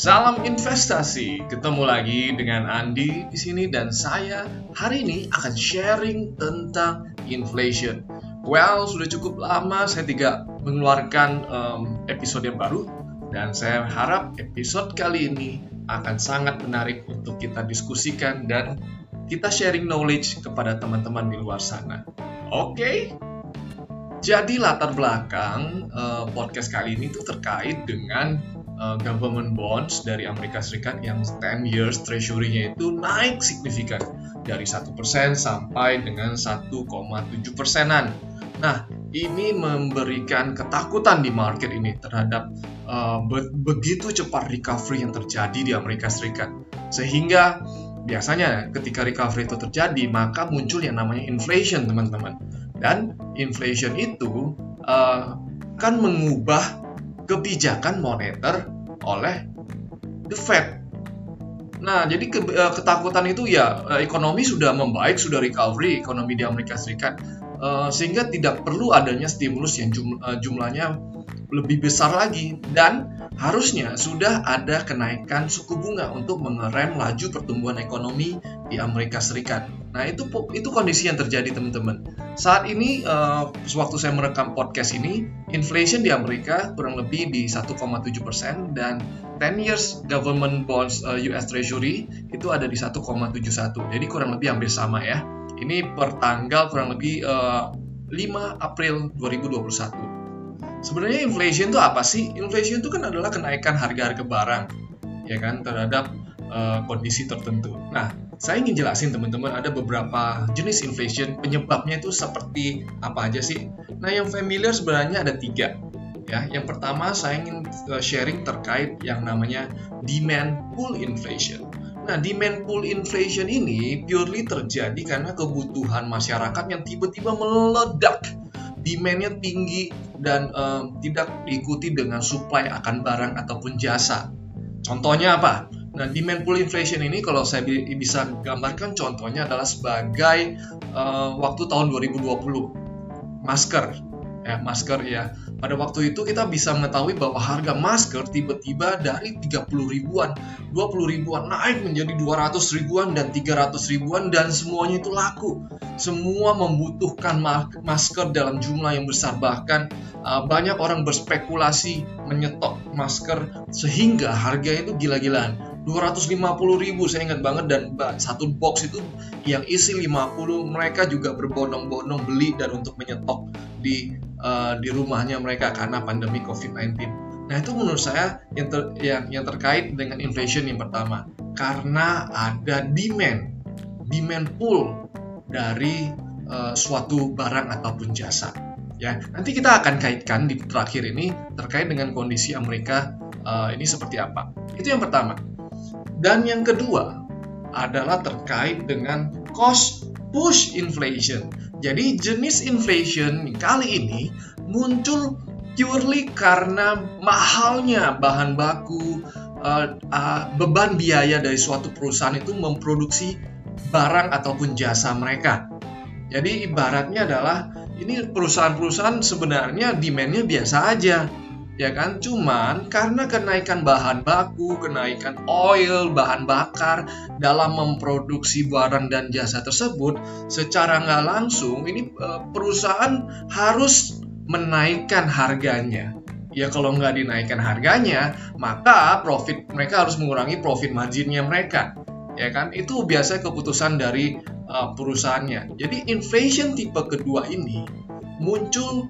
Salam investasi. Ketemu lagi dengan Andi di sini dan saya hari ini akan sharing tentang inflation. Well, sudah cukup lama saya tidak mengeluarkan um, episode yang baru dan saya harap episode kali ini akan sangat menarik untuk kita diskusikan dan kita sharing knowledge kepada teman-teman di luar sana. Oke? Okay? Jadi latar belakang uh, podcast kali ini tuh terkait dengan uh, government bonds dari Amerika Serikat yang 10 years treasury-nya itu naik signifikan dari 1% sampai dengan 1,7 persenan. Nah, ini memberikan ketakutan di market ini terhadap uh, be begitu cepat recovery yang terjadi di Amerika Serikat. Sehingga biasanya ketika recovery itu terjadi, maka muncul yang namanya inflation, teman-teman. Dan inflation itu uh, kan mengubah kebijakan moneter oleh the Fed. Nah, jadi ke, uh, ketakutan itu ya uh, ekonomi sudah membaik, sudah recovery ekonomi di Amerika Serikat, uh, sehingga tidak perlu adanya stimulus yang jum, jumlahnya lebih besar lagi dan harusnya sudah ada kenaikan suku bunga untuk mengerem laju pertumbuhan ekonomi di Amerika Serikat. Nah itu itu kondisi yang terjadi teman-teman. Saat ini uh, waktu saya merekam podcast ini, inflation di Amerika kurang lebih di 1,7 persen dan 10 years government bonds uh, eh, US Treasury itu ada di 1,71. Jadi kurang lebih hampir sama ya. Ini per tanggal kurang lebih uh, 5 April 2021. Sebenarnya inflation itu apa sih? Inflation itu kan adalah kenaikan harga-harga barang, ya kan, terhadap uh, kondisi tertentu. Nah, saya ingin jelasin teman-teman ada beberapa jenis inflation penyebabnya itu seperti apa aja sih? Nah, yang familiar sebenarnya ada tiga. Ya, yang pertama saya ingin uh, sharing terkait yang namanya demand pull inflation. Nah, demand pull inflation ini purely terjadi karena kebutuhan masyarakat yang tiba-tiba meledak demandnya tinggi dan uh, tidak diikuti dengan supply akan barang ataupun jasa. Contohnya apa? Nah, demand pull inflation ini kalau saya bisa gambarkan contohnya adalah sebagai uh, waktu tahun 2020 masker ya masker ya pada waktu itu kita bisa mengetahui bahwa harga masker tiba-tiba dari 30 ribuan 20 ribuan naik menjadi 200 ribuan dan 300 ribuan dan semuanya itu laku. Semua membutuhkan masker dalam jumlah yang besar. Bahkan uh, banyak orang berspekulasi menyetok masker sehingga harga itu gila-gilaan 250 ribu saya ingat banget dan satu box itu yang isi 50 mereka juga berbondong-bondong beli dan untuk menyetok di uh, di rumahnya mereka karena pandemi COVID-19. Nah itu menurut saya yang, ter, yang yang terkait dengan inflation yang pertama karena ada demand demand pull dari uh, suatu barang ataupun jasa. Ya nanti kita akan kaitkan di terakhir ini terkait dengan kondisi Amerika uh, ini seperti apa. Itu yang pertama. Dan yang kedua adalah terkait dengan cost push inflation. Jadi jenis inflation kali ini muncul purely karena mahalnya bahan baku, uh, uh, beban biaya dari suatu perusahaan itu memproduksi barang ataupun jasa mereka. Jadi ibaratnya adalah ini perusahaan-perusahaan sebenarnya demandnya biasa aja, ya kan? Cuman karena kenaikan bahan baku, kenaikan oil, bahan bakar dalam memproduksi barang dan jasa tersebut, secara nggak langsung ini eh, perusahaan harus menaikkan harganya. Ya kalau nggak dinaikkan harganya, maka profit mereka harus mengurangi profit marginnya mereka. Ya kan? Itu biasa keputusan dari uh, perusahaannya. Jadi inflation tipe kedua ini muncul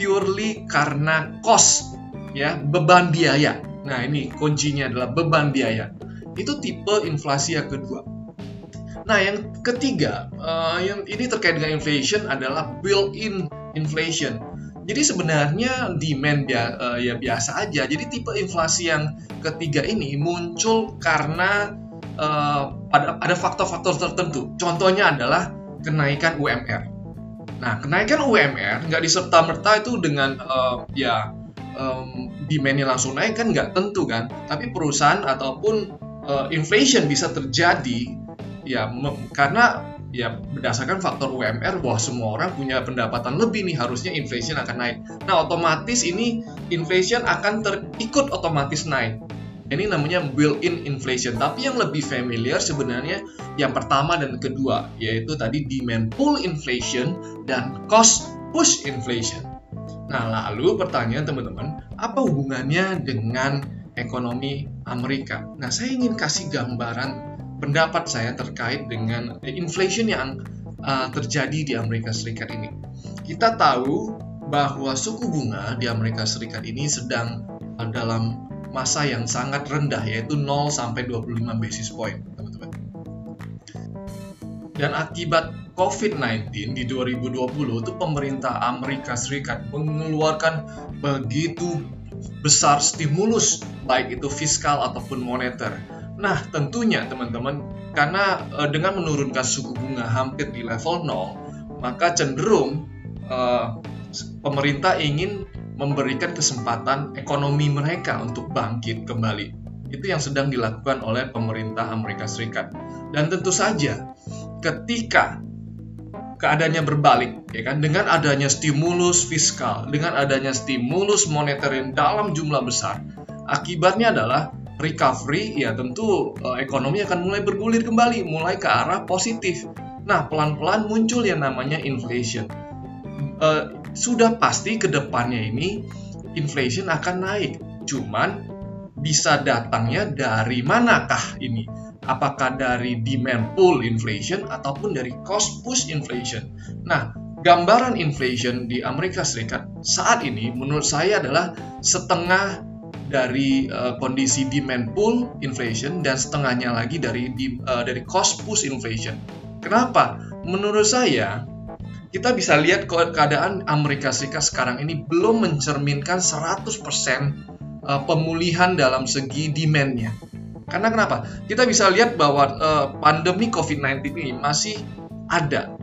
purely karena cost ya beban biaya. Nah ini kuncinya adalah beban biaya. Itu tipe inflasi yang kedua. Nah yang ketiga, uh, yang ini terkait dengan inflation adalah built-in inflation. Jadi sebenarnya demand ya, uh, ya biasa aja. Jadi tipe inflasi yang ketiga ini muncul karena uh, ada ada faktor-faktor tertentu. Contohnya adalah kenaikan UMR. Nah, kenaikan UMR nggak diserta merta itu dengan uh, ya um, demandnya langsung naik kan nggak tentu kan tapi perusahaan ataupun uh, inflation bisa terjadi ya karena ya berdasarkan faktor UMR bahwa semua orang punya pendapatan lebih nih harusnya inflation akan naik nah otomatis ini inflation akan terikut otomatis naik Ini namanya built-in inflation. Tapi yang lebih familiar sebenarnya yang pertama dan kedua, yaitu tadi demand pull inflation dan cost push inflation. Nah, lalu pertanyaan teman-teman, apa hubungannya dengan ekonomi Amerika? Nah, saya ingin kasih gambaran pendapat saya terkait dengan inflation yang uh, terjadi di Amerika Serikat ini. Kita tahu bahwa suku bunga di Amerika Serikat ini sedang uh, dalam masa yang sangat rendah yaitu 0 sampai 25 basis point. Dan akibat COVID-19 di 2020 itu pemerintah Amerika Serikat mengeluarkan begitu besar stimulus baik itu fiskal ataupun moneter. Nah, tentunya teman-teman karena e, dengan menurunkan suku bunga hampir di level 0, maka cenderung e, pemerintah ingin memberikan kesempatan ekonomi mereka untuk bangkit kembali. Itu yang sedang dilakukan oleh pemerintah Amerika Serikat. Dan tentu saja ketika keadaannya berbalik ya kan? Dengan adanya stimulus fiskal dengan adanya stimulus moneter yang dalam jumlah besar akibatnya adalah recovery ya tentu uh, ekonomi akan mulai bergulir kembali mulai ke arah positif. Nah pelan-pelan muncul yang namanya inflation. Uh, sudah pasti ke depannya ini inflation akan naik cuman bisa datangnya dari manakah ini apakah dari demand pull inflation ataupun dari cost push inflation. Nah, gambaran inflation di Amerika Serikat saat ini menurut saya adalah setengah dari uh, kondisi demand pull inflation dan setengahnya lagi dari di, uh, dari cost push inflation. Kenapa? Menurut saya kita bisa lihat keadaan Amerika Serikat sekarang ini belum mencerminkan 100% uh, pemulihan dalam segi demand-nya. Karena kenapa? Kita bisa lihat bahwa uh, pandemi COVID-19 ini masih ada.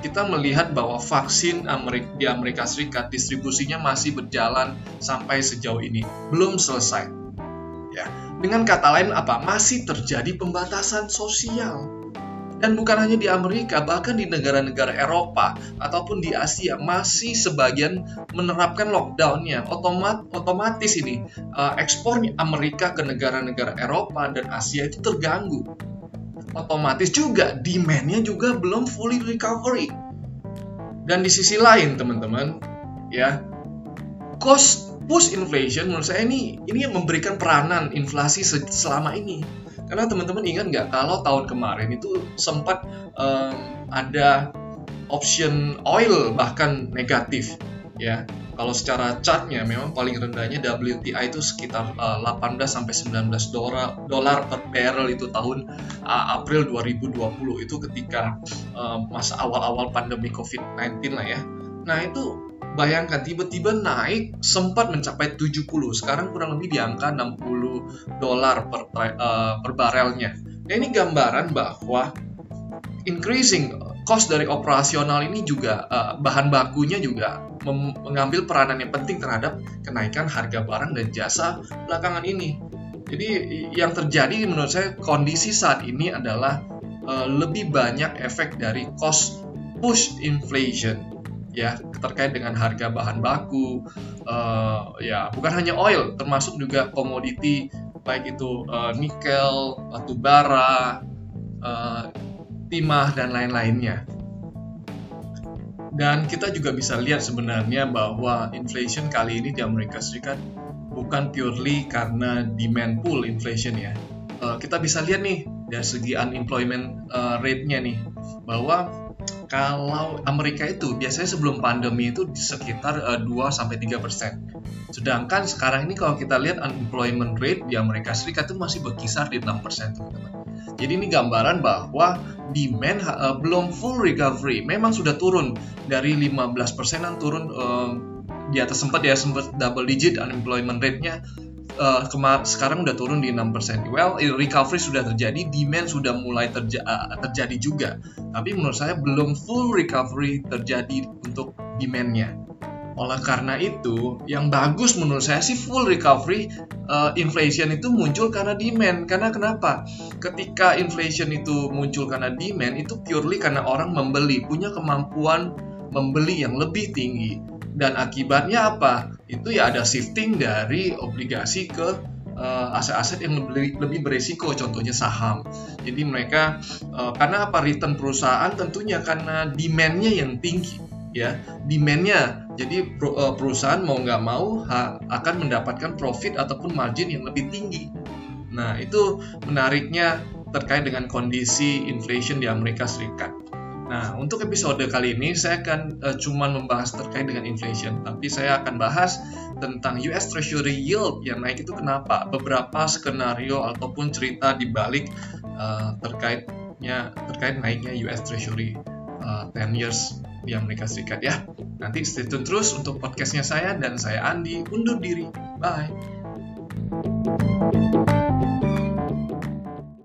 Kita melihat bahwa vaksin Amerika, di Amerika Serikat distribusinya masih berjalan sampai sejauh ini, belum selesai. Ya, dengan kata lain apa? Masih terjadi pembatasan sosial dan bukan hanya di Amerika, bahkan di negara-negara Eropa ataupun di Asia masih sebagian menerapkan lockdownnya. Otomat, otomatis ini uh, ekspor Amerika ke negara-negara Eropa dan Asia itu terganggu. Otomatis juga demand-nya juga belum fully recovery. Dan di sisi lain teman-teman, ya cost push inflation menurut saya ini ini yang memberikan peranan inflasi selama ini karena teman-teman ingat nggak kalau tahun kemarin itu sempat um, ada option oil bahkan negatif ya. Kalau secara chartnya memang paling rendahnya WTI itu sekitar uh, 18 sampai 19 dolar dolar per barrel itu tahun uh, April 2020 itu ketika uh, masa awal-awal pandemi COVID-19 lah ya. Nah, itu Bayangkan tiba-tiba naik sempat mencapai 70, sekarang kurang lebih di angka 60 dolar per, uh, per barelnya. Nah ini gambaran bahwa increasing cost dari operasional ini juga uh, bahan bakunya juga mengambil peranan yang penting terhadap kenaikan harga barang dan jasa belakangan ini. Jadi yang terjadi menurut saya kondisi saat ini adalah uh, lebih banyak efek dari cost push inflation ya terkait dengan harga bahan baku uh, ya bukan hanya oil termasuk juga komoditi baik itu uh, nikel batu bara uh, timah dan lain-lainnya. Dan kita juga bisa lihat sebenarnya bahwa inflation kali ini di Amerika Serikat bukan purely karena demand pull inflation ya. Uh, kita bisa lihat nih dari segi unemployment uh, rate-nya nih bahwa kalau Amerika itu biasanya sebelum pandemi itu sekitar uh, 2 sampai 3 persen. Sedangkan sekarang ini kalau kita lihat unemployment rate di Amerika Serikat itu masih berkisar di 6 persen, teman-teman. Jadi ini gambaran bahwa demand uh, belum full recovery. Memang sudah turun dari 15 persenan turun uh, di atas sempat ya sempat double digit unemployment rate-nya uh, kemar sekarang udah turun di 6%. Well, recovery sudah terjadi, demand sudah mulai terja uh, terjadi juga. Tapi menurut saya belum full recovery terjadi untuk demand-nya. Oleh karena itu, yang bagus menurut saya sih full recovery uh, inflation itu muncul karena demand. Karena kenapa? Ketika inflation itu muncul karena demand, itu purely karena orang membeli, punya kemampuan membeli yang lebih tinggi dan akibatnya apa? Itu ya ada shifting dari obligasi ke uh, aset-aset yang lebih, lebih beresiko, contohnya saham. Jadi mereka uh, karena apa return perusahaan tentunya karena demand-nya yang tinggi ya demand-nya jadi perusahaan mau nggak mau akan mendapatkan profit ataupun margin yang lebih tinggi nah itu menariknya terkait dengan kondisi inflation di Amerika Serikat Nah, untuk episode kali ini saya akan uh, cuman membahas terkait dengan inflation, tapi saya akan bahas tentang US Treasury yield yang naik itu kenapa, beberapa skenario ataupun cerita di balik uh, terkaitnya terkait naiknya US Treasury uh, 10 years di Amerika Serikat ya. Nanti stay tune terus untuk podcastnya saya dan saya Andi undur diri. Bye.